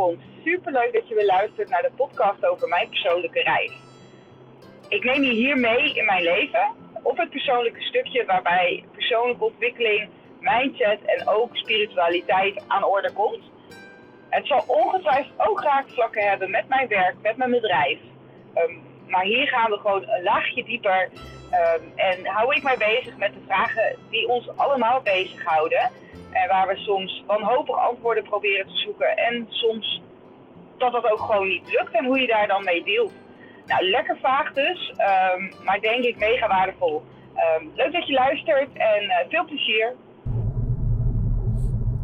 komt. Super leuk dat je weer luistert naar de podcast over mijn persoonlijke reis. Ik neem je hier mee in mijn leven op het persoonlijke stukje waarbij persoonlijke ontwikkeling, mindset en ook spiritualiteit aan orde komt. Het zal ongetwijfeld ook raakvlakken hebben met mijn werk, met mijn bedrijf. Ehm, maar hier gaan we gewoon een laagje dieper um, en hou ik mij bezig met de vragen die ons allemaal bezighouden. En waar we soms wanhopig antwoorden proberen te zoeken. En soms dat dat ook gewoon niet lukt en hoe je daar dan mee deelt. Nou, lekker vaag dus, um, maar denk ik mega waardevol. Um, leuk dat je luistert en uh, veel plezier.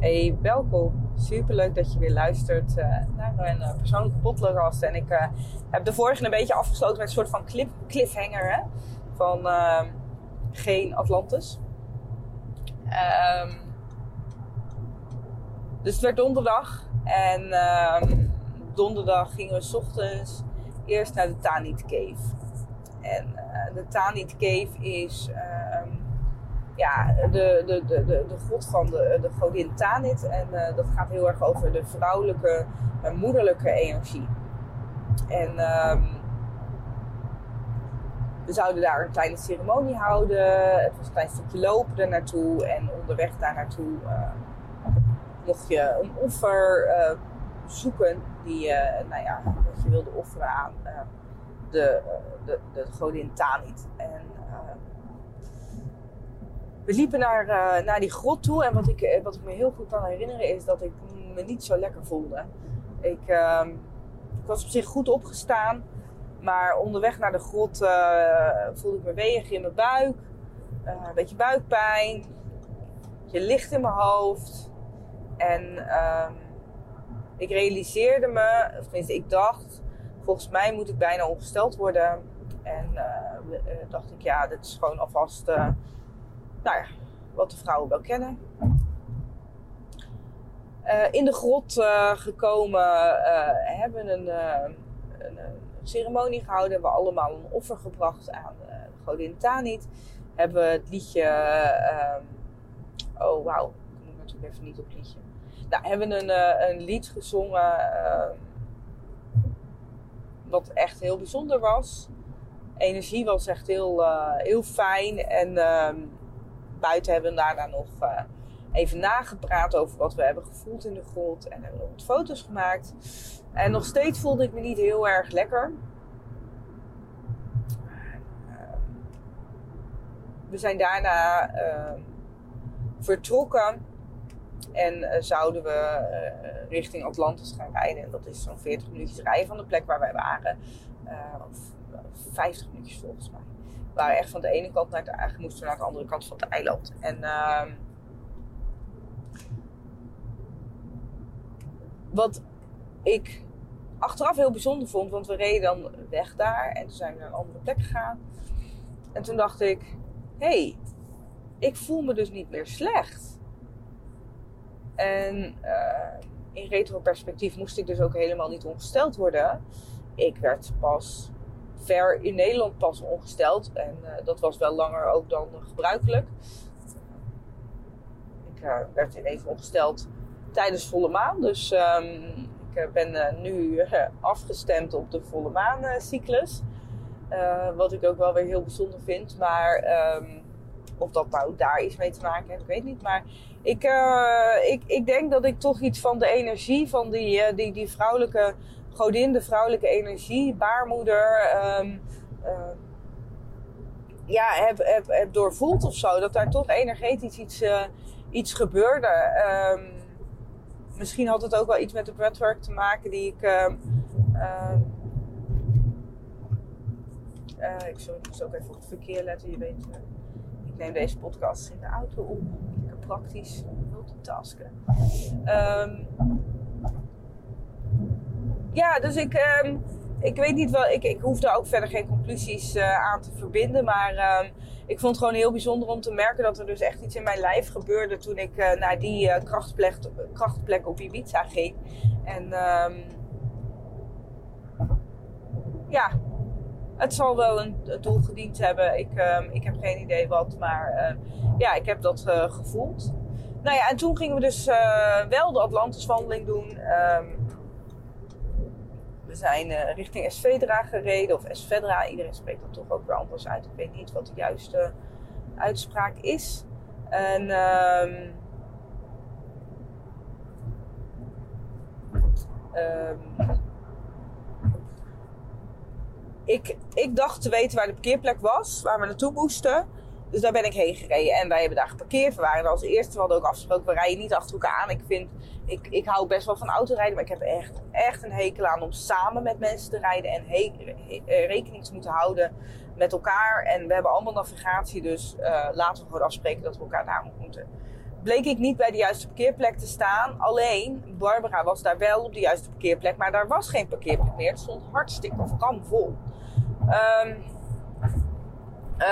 Hey Belko, super leuk dat je weer luistert uh, naar een uh, persoonlijke. En ik uh, heb de vorige een beetje afgesloten met een soort van cliffhanger hè? van ehm, geen Atlantis. Um, dus het werd donderdag en donderdag gingen we s ochtends eerst naar de Tanit Cave. En de Tanit Cave is ja, de, de, de, de, de god van de, de godin Tanit. En uh, dat gaat heel erg over de vrouwelijke en moederlijke energie. En um, we zouden daar een kleine ceremonie houden. Het was een klein stukje lopen er naartoe. En onderweg daar naartoe mocht je een offer zoeken die nou ja, je wilde offeren aan de, de, de godin Tanit. En uh, we liepen naar, uh, naar die grot toe en wat ik, wat ik me heel goed kan herinneren is dat ik me niet zo lekker voelde. Ik, ehm, was op zich goed opgestaan, maar onderweg naar de grot voelde ik me weeg in mijn buik, een beetje buikpijn, je licht in mijn hoofd en ehm, ik realiseerde me, of tenminste ik dacht, volgens mij moet ik bijna ongesteld worden. En dacht ik, ja, dit is gewoon alvast, nou ja, wat de vrouwen wel kennen. Uh, in de grot gekomen hebben een, een, ceremonie gehouden. Hebben we allemaal een offer gebracht aan godin Tanit. Hebben we het liedje, oh wauw, ik moet natuurlijk even niet op liedje nou, hebben een, een lied gezongen wat echt heel bijzonder was. Energie was echt heel, heel fijn. En ehm, buiten hebben we daarna nog even nagepraat over wat we hebben gevoeld in de grot. En hebben we nog wat foto's gemaakt. En nog steeds voelde ik me niet heel erg lekker. We zijn daarna ehm, vertrokken en uh, zouden we richting Atlantis gaan rijden. En dat is zo'n 40 minuutjes rijden van de plek waar wij waren. Of 50 minuutjes volgens mij. We waren echt van de ene kant naar de, eigenlijk moesten naar de andere kant van het eiland. En ehm, wat ik achteraf heel bijzonder vond, want we reden dan weg daar en toen zijn we naar een andere plek gegaan. En toen dacht ik, hé, hey, ik voel me dus niet meer slecht. En uh, in retroperspectief moest ik dus ook helemaal niet ongesteld worden. Ik werd pas ver in Nederland pas ongesteld. En uh, dat was wel langer ook dan gebruikelijk. Ik uh, werd ineens ongesteld tijdens volle maan. Dus um, ik ben nu afgestemd op de volle maancyclus. wat ik ook wel weer heel bijzonder vind. Maar um, of dat nou daar iets mee te maken heeft, ik weet niet. Maar ik, ik, ik denk dat ik toch iets van de energie van die, die, die vrouwelijke godin, de vrouwelijke energie, baarmoeder, um, uh, ja, heb, heb, heb doorvoeld of zo. Dat daar toch energetisch iets, iets gebeurde. Um, misschien had het ook wel iets met de breathwork te maken die ik. ik zal dus ook even op het verkeer letten, je weet. ik neem deze podcast in de auto op praktisch multitasken. Um, ja, dus ik, um, ik weet niet wel, ik, ik hoef daar ook verder geen conclusies uh, aan te verbinden. Maar um, ik vond het gewoon heel bijzonder om te merken dat er dus echt iets in mijn lijf gebeurde toen ik uh, naar die uh, krachtplek, krachtplek op Ibiza ging. En ja, het zal wel een, doel gediend hebben. Ik, ik heb geen idee wat, maar ja, ik heb dat gevoeld. Nou ja, en toen gingen we dus wel de Atlantiswandeling doen. Um, we zijn uh, richting Svedra gereden, of Svedra. Iedereen spreekt dat toch ook weer anders uit. Ik weet niet wat de juiste uitspraak is. En um, um, ik, ik dacht te weten waar de parkeerplek was, waar we naartoe moesten. Dus daar ben ik heen gereden en wij hebben daar geparkeerd. We waren als eerste, we hadden ook afgesproken, we rijden niet achter elkaar aan. Ik vind, ik, ik hou best wel van autorijden, maar ik heb echt, echt een hekel aan om samen met mensen te rijden en eh, rekening te moeten houden met elkaar. En we hebben allemaal navigatie, dus uh, laten we gewoon afspreken dat we elkaar daar moeten. Bleek ik niet bij de juiste parkeerplek te staan. Alleen, Barbara was daar wel op de juiste parkeerplek, maar daar was geen parkeerplek meer. Het stond hartstikke of vol. Um,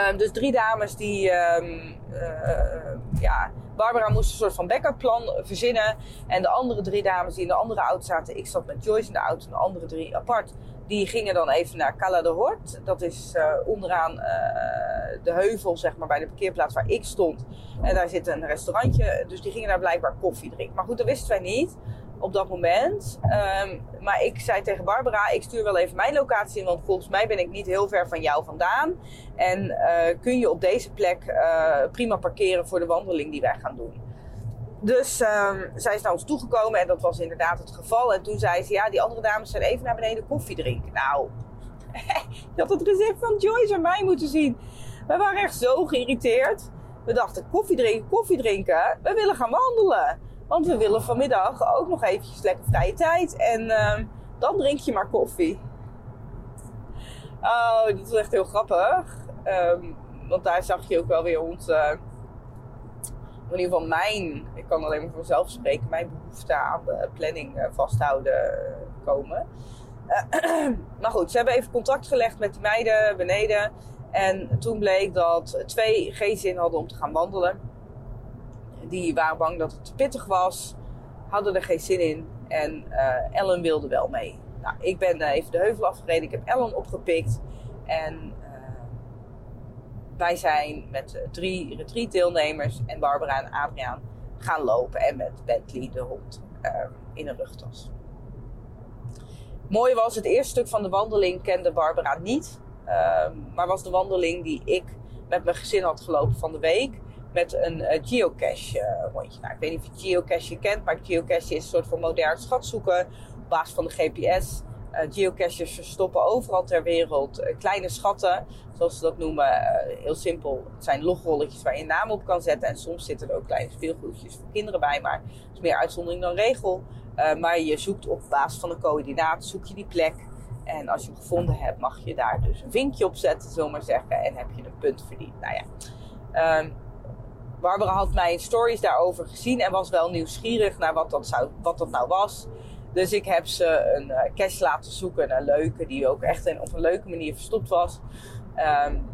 um, dus drie dames die, um, uh, ja, Barbara moest een soort van backup plan verzinnen. En de andere drie dames die in de andere auto zaten, ik zat met Joyce in de auto en de andere drie apart. Die gingen dan even naar Cala de Hort. Dat is uh, onderaan uh, de heuvel, zeg maar, bij de parkeerplaats waar ik stond. En daar zit een restaurantje. Dus die gingen daar blijkbaar koffie drinken. Maar goed, dat wisten wij niet op dat moment. Um, maar ik zei tegen Barbara, ik stuur wel even mijn locatie in, want volgens mij ben ik niet heel ver van jou vandaan. En uh, kun je op deze plek uh, prima parkeren voor de wandeling die wij gaan doen. Dus um, zij is naar ons toegekomen en dat was inderdaad het geval. En toen zei ze, ja, die andere dames zijn even naar beneden koffie drinken. Nou, je had het recept van Joyce en mij moeten zien. We waren echt zo geïrriteerd. We dachten, koffie drinken, koffie drinken. We willen gaan wandelen. Want we willen vanmiddag ook nog eventjes lekker vrije tijd. En uh, dan drink je maar koffie. Oh, dat is echt heel grappig. Um, want daar zag je ook wel weer ons... Uh, in ieder geval mijn... Ik kan alleen maar voor mezelf spreken. Mijn behoefte aan de planning uh, vasthouden komen. Uh, maar goed, ze hebben even contact gelegd met die meiden beneden. En toen bleek dat twee geen zin hadden om te gaan wandelen die waren bang dat het te pittig was, hadden er geen zin in. En uh, Ellen wilde wel mee. Nou, ik ben uh, even de heuvel afgereden. Ik heb Ellen opgepikt. En uh, wij zijn met drie retreat-deelnemers en Barbara en Adriaan gaan lopen. En met Bentley, de hond, in een rugtas. Mooi was, het eerste stuk van de wandeling kende Barbara niet. Maar was de wandeling die ik met mijn gezin had gelopen van de week met een uh, geocache uh, rondje. Nou, ik weet niet of je geocache kent, maar geocache is een soort van modern schatzoeken op basis van de GPS. Uh, eh, geocaches verstoppen overal ter wereld kleine schatten, zoals ze dat noemen. heel simpel, het zijn logrolletjes waar je naam op kan zetten. En soms zitten er ook kleine speelgoedjes voor kinderen bij, maar het is meer uitzondering dan regel. maar je zoekt op basis van een coördinaat, zoek je die plek. En als je hem gevonden hebt, mag je daar dus een vinkje op zetten, zullen maar zeggen. En heb je een punt verdiend. Nou ja. Um, Barbara had mijn stories daarover gezien en was wel nieuwsgierig naar wat dat, zou, wat dat nou was. Dus ik heb ze een uh, cache laten zoeken, een leuke, die ook echt op een leuke manier verstopt was. Um,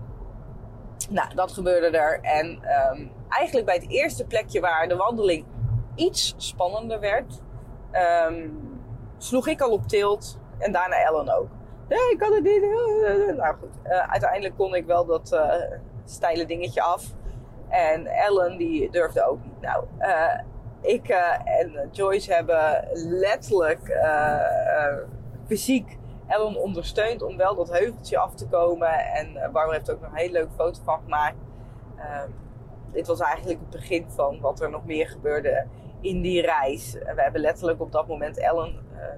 nou, dat gebeurde er. En um, eigenlijk bij het eerste plekje waar de wandeling iets spannender werd, um, sloeg ik al op tilt en daarna Ellen ook. Nee, ik kan het niet. Nou goed, uiteindelijk kon ik wel dat uh, steile dingetje af. En Ellen die durfde ook niet. Nou, uh, ik uh, en Joyce hebben letterlijk uh, fysiek Ellen ondersteund om wel dat heuveltje af te komen. En Barbara heeft ook nog een hele leuke foto van gemaakt. Ehm, dit was eigenlijk het begin van wat er nog meer gebeurde in die reis. We hebben letterlijk op dat moment Ellen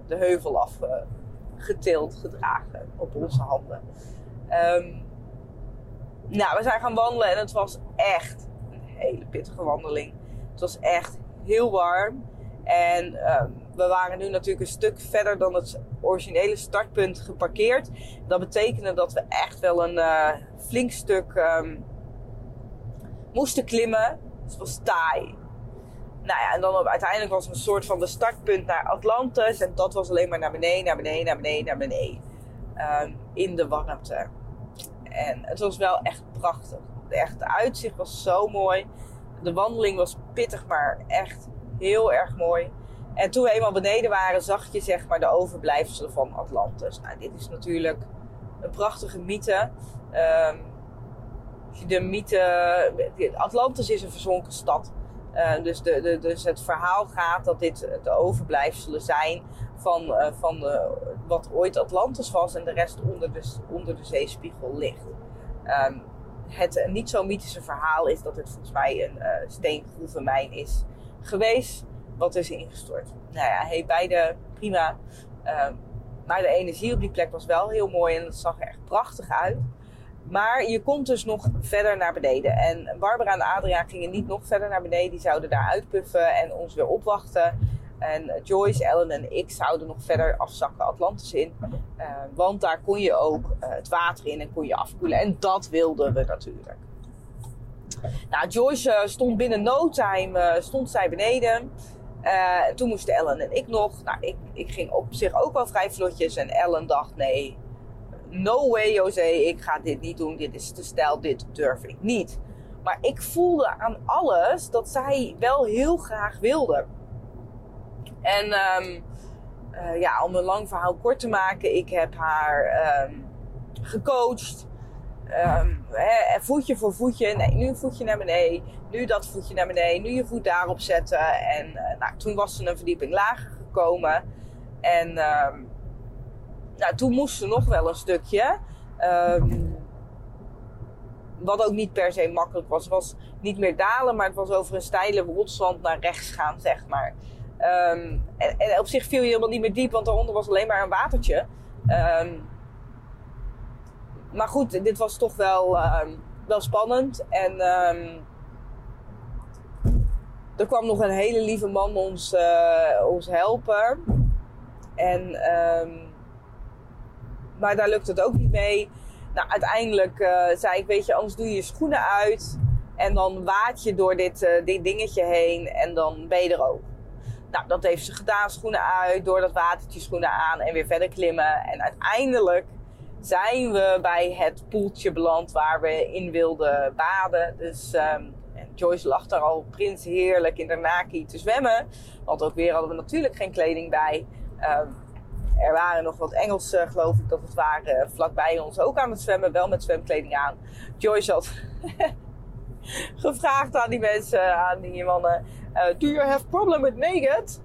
de heuvel afgetild, gedragen op onze handen. Um, nou, we zijn gaan wandelen en het was echt een hele pittige wandeling. Het was echt heel warm. En um, we waren nu natuurlijk een stuk verder dan het originele startpunt geparkeerd. Dat betekende dat we echt wel een uh, flink stuk um, moesten klimmen. Dus het was taai. Nou ja, en dan op, uiteindelijk was er een soort van de startpunt naar Atlantis. En dat was alleen maar naar beneden, naar beneden, naar beneden, naar beneden. Um, in de warmte. En het was wel echt prachtig. Echt, de uitzicht was zo mooi. De wandeling was pittig, maar echt heel erg mooi. En toen we eenmaal beneden waren, zag je zeg maar de overblijfselen van Atlantis. Nou, dit is natuurlijk een prachtige mythe. Um, de mythe. Atlantis is een verzonken stad. Uh, dus, de, de, dus het verhaal gaat dat dit de overblijfselen zijn van, uh, van de, wat ooit Atlantis was en de rest onder de, onder de zeespiegel ligt. Um, het niet zo mythische verhaal is dat het volgens mij een uh, steengroevenmijn is geweest, wat is ingestort. Nou ja, hey, beide prima. Um, maar de energie op die plek was wel heel mooi en het zag er echt prachtig uit. Maar je komt dus nog verder naar beneden. En Barbara en Adriaan gingen niet nog verder naar beneden. Die zouden daar uitpuffen en ons weer opwachten. En Joyce, Ellen en ik zouden nog verder afzakken Atlantis in. Uh, want daar kon je ook uh, het water in en kon je afkoelen. En dat wilden we natuurlijk. Nou, Joyce uh, stond binnen no time stond zij beneden. toen moesten Ellen en ik nog. Nou, ik, ik ging op zich ook wel vrij vlotjes. En Ellen dacht, nee, no way José, ik ga dit niet doen. Dit is te stijl, dit durf ik niet. Maar ik voelde aan alles dat zij wel heel graag wilde. En um, uh, ja, om een lang verhaal kort te maken, ik heb haar um, gecoacht. He, voetje voor voetje. Nee, nu een voetje naar beneden. Nu dat voetje naar beneden. Nu je voet daarop zetten. En uh, nou, toen was ze een verdieping lager gekomen. En nou, toen moest ze nog wel een stukje. wat ook niet per se makkelijk was. Het was niet meer dalen, maar het was over een steile rotswand naar rechts gaan, zeg maar. Um, en, op zich viel je helemaal niet meer diep, want daaronder was alleen maar een watertje. Um, maar goed, dit was toch wel, um, wel spannend. En er kwam nog een hele lieve man ons, uh, ons helpen. En, maar daar lukte het ook niet mee. Nou, uiteindelijk uh, zei ik, weet je, anders doe je je schoenen uit. En dan waad je door dit, uh, dit dingetje heen en dan ben je er ook. Nou, dat heeft ze gedaan. Schoenen uit, door dat watertje schoenen aan en weer verder klimmen. En uiteindelijk zijn we bij het poeltje beland waar we in wilden baden. Dus um, Joyce lag daar al prins heerlijk in de naki te zwemmen. Want ook weer hadden we natuurlijk geen kleding bij. Um, er waren nog wat Engelsen, geloof ik dat het waren, vlakbij ons ook aan het zwemmen. Wel met zwemkleding aan. Joyce had gevraagd aan die mensen, aan die mannen uh, do you have problem with naked?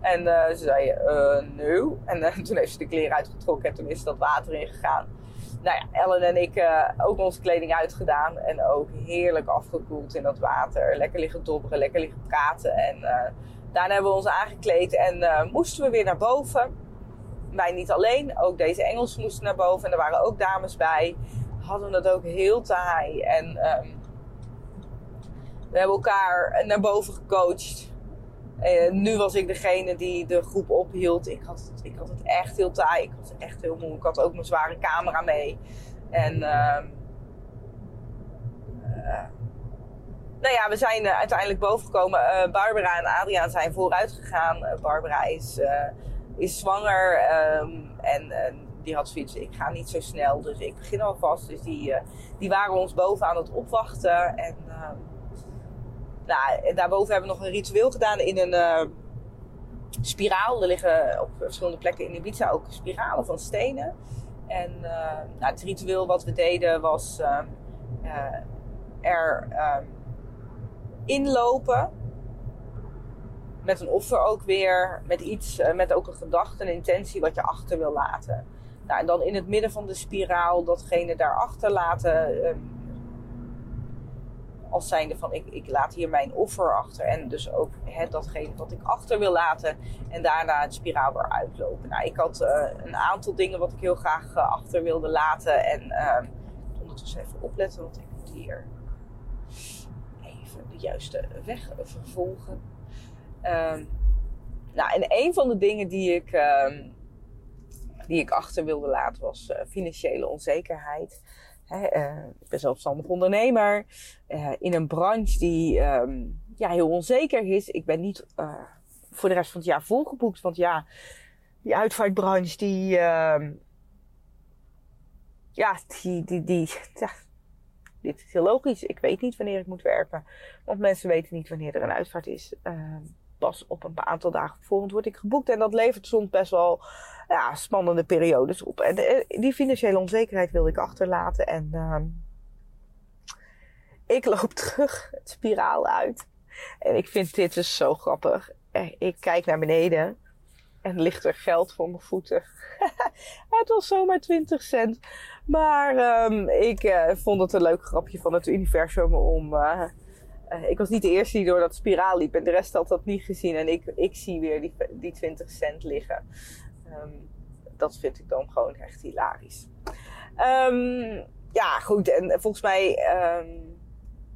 En uh, ze zei, uh, no. En toen heeft ze de kleren uitgetrokken en toen is dat water ingegaan. Nou ja, Ellen en ik ook onze kleding uitgedaan. En ook heerlijk afgekoeld in dat water. Lekker liggen dobberen, lekker liggen praten. En daarna hebben we ons aangekleed en moesten we weer naar boven. Wij niet alleen, ook deze Engelsen moesten naar boven. En er waren ook dames bij. Hadden het ook heel taai. En um, we hebben elkaar naar boven gecoacht. Nu was ik degene die de groep ophield. Ik had het, ik had het echt heel taai. Ik was echt heel moe. Ik had ook mijn zware camera mee. En uh, nou ja, we zijn uh, uiteindelijk bovengekomen. Uh, Barbara en Adriaan zijn vooruit gegaan. Barbara is, is zwanger. Um, en die had zoiets, ik ga niet zo snel. Dus ik begin alvast. Dus die, die waren ons boven aan het opwachten. En nou, daarboven hebben we nog een ritueel gedaan in een uh, spiraal. Er liggen op verschillende plekken in Ibiza ook spiralen van stenen. En uh, nou, het ritueel wat we deden was uh, er ehm, inlopen. Met een offer ook weer. Met iets, met ook een gedachte, een intentie wat je achter wil laten. Nou, en dan in het midden van de spiraal datgene daarachter laten ehm, als zijnde van ik, ik laat hier mijn offer achter. En dus ook datgene wat ik achter wil laten. En daarna het spiraal weer uitlopen. Nou, ik had uh, een aantal dingen wat ik heel graag uh, achter wilde laten. En uh, ondertussen even opletten, want ik moet hier even de juiste weg vervolgen. Ehm, nou, en een van de dingen die ik, ehm, die ik achter wilde laten was eh, financiële onzekerheid. Uh, ik ben zelfstandig ondernemer uh, in een branche die um, ja, heel onzeker is. Ik ben niet uh, voor de rest van het jaar volgeboekt. Want ja, die uitvaartbranche die... Uh, ja, die... die, dit is heel logisch. Ik weet niet wanneer ik moet werken. Want mensen weten niet wanneer er een uitvaart is. Ehm, pas op een aantal dagen voorhand word ik geboekt. En dat levert soms best wel ja, spannende periodes op. En eh, die financiële onzekerheid wilde ik achterlaten. En uh, ik loop terug het spiraal uit. En ik vind dit dus zo grappig. Eh, ik kijk naar beneden. En ligt er geld voor mijn voeten. het was zomaar 20 cent. Maar ehm, ik uh, vond het een leuk grapje van het universum om. Uh, ik was niet de eerste die door dat spiraal liep en de rest had dat niet gezien. En ik, ik zie weer die, die 20 cent liggen. Um, dat vind ik dan gewoon echt hilarisch. Um, ja, goed. En volgens mij.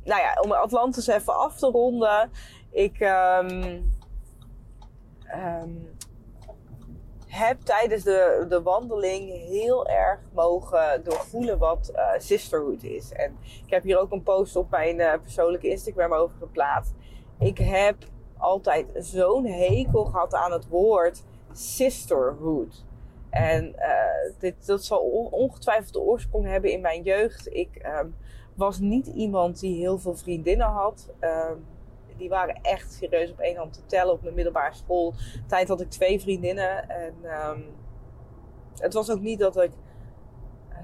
nou ja, om Atlantis even af te ronden. Ik heb tijdens de, de wandeling heel erg mogen doorvoelen wat uh, sisterhood is. En ik heb hier ook een post op mijn uh, persoonlijke Instagram over geplaatst. Ik heb altijd zo'n hekel gehad aan het woord sisterhood. En uh, dit, dat zal ongetwijfeld de oorsprong hebben in mijn jeugd. Ik um, was niet iemand die heel veel vriendinnen had. Die waren echt serieus op één hand te tellen op mijn middelbare school. Tijd had ik twee vriendinnen. En um, het was ook niet dat ik. Uh,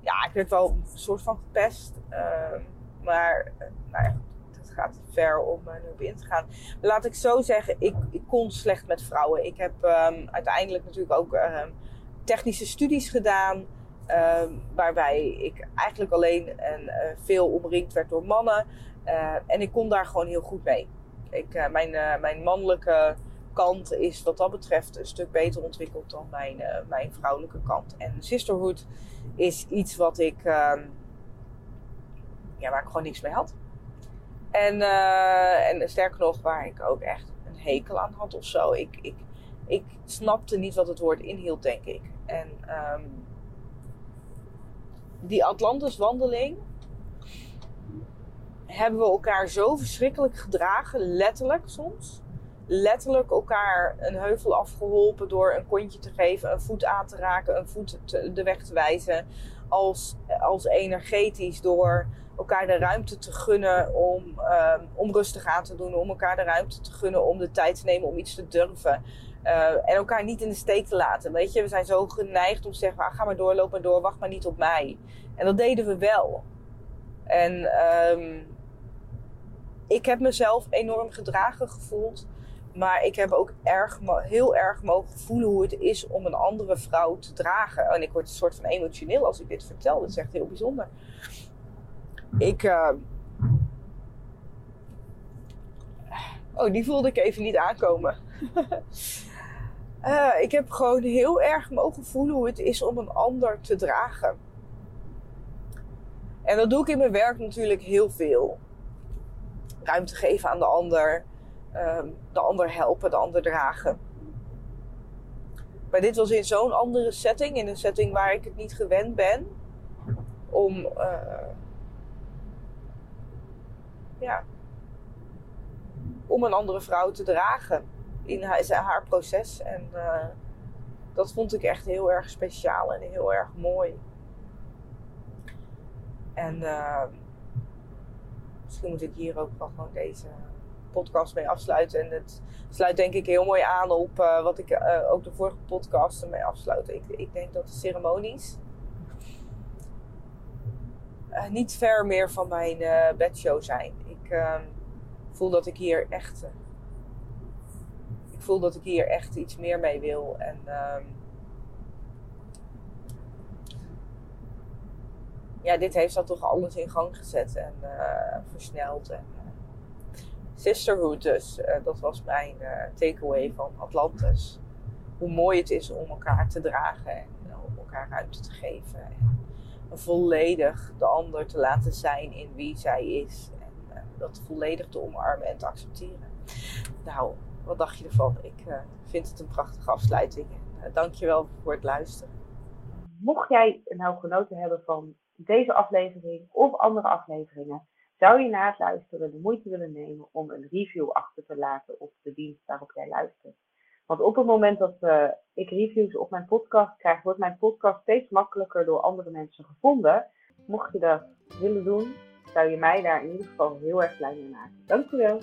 ja, ik werd wel een soort van gepest. Uh, maar, uh, nou ja, het gaat ver om er nu in te gaan. Laat ik zo zeggen, ik, ik kon slecht met vrouwen. Ik heb uiteindelijk natuurlijk ook technische studies gedaan. waarbij ik eigenlijk alleen en veel omringd werd door mannen. Uh, en ik kon daar gewoon heel goed mee. Ik, uh, mijn, uh, mijn mannelijke kant is wat dat betreft een stuk beter ontwikkeld dan mijn, mijn vrouwelijke kant. En sisterhood is iets wat ik, ehm, ja, waar ik gewoon niks mee had. En, en sterker nog, waar ik ook echt een hekel aan had of zo. Ik, ik, ik snapte niet wat het woord inhield, denk ik. En um, die Atlantis wandeling, hebben we elkaar zo verschrikkelijk gedragen, letterlijk soms. Letterlijk elkaar een heuvel afgeholpen door een kontje te geven, een voet aan te raken, een voet de weg te wijzen. Als, als energetisch door elkaar de ruimte te gunnen om, um, om rustig aan te doen. Om elkaar de ruimte te gunnen om de tijd te nemen om iets te durven. Uh, en elkaar niet in de steek te laten. Weet je, we zijn zo geneigd om te zeggen: ah, ga maar door, loop maar door, wacht maar niet op mij. En dat deden we wel. En um, ik heb mezelf enorm gedragen gevoeld. Maar ik heb ook erg, heel erg mogen voelen hoe het is om een andere vrouw te dragen. En ik word een soort van emotioneel als ik dit vertel. Dat is echt heel bijzonder. Ik. Uh... Oh, die voelde ik even niet aankomen. uh, ik heb gewoon heel erg mogen voelen hoe het is om een ander te dragen. En dat doe ik in mijn werk natuurlijk heel veel ruimte geven aan de ander, um, de ander helpen, de ander dragen. Maar dit was in zo'n andere setting, in een setting waar ik het niet gewend ben om, uh, ja, om een andere vrouw te dragen in haar, haar proces. En uh, dat vond ik echt heel erg speciaal en heel erg mooi. En uh, misschien moet ik hier ook wel gewoon deze podcast mee afsluiten. En het sluit denk ik heel mooi aan op uh, wat ik uh, ook de vorige podcast mee afsluit. Ik, ik denk dat de ceremonies uh, niet ver meer van mijn bedshow zijn. Ik ehm, voel dat ik hier echt. ik voel dat ik hier echt iets meer mee wil. En ja, dit heeft dat toch alles in gang gezet en uh, versneld. En, uh, Sisterhood dus, uh, dat was mijn takeaway van Atlantis. Hoe mooi het is om elkaar te dragen en om elkaar ruimte te geven. En volledig de ander te laten zijn in wie zij is. En dat volledig te omarmen en te accepteren. Nou, wat dacht je ervan? Ik vind het een prachtige afsluiting. En, dankjewel voor het luisteren. Mocht jij nou genoten hebben van deze aflevering of andere afleveringen, zou je na het luisteren de moeite willen nemen om een review achter te laten op de dienst waarop jij luistert. Want op het moment dat uh, ik reviews op mijn podcast krijg, wordt mijn podcast steeds makkelijker door andere mensen gevonden. Mocht je dat willen doen, zou je mij daar in ieder geval heel erg blij mee maken. Dankjewel.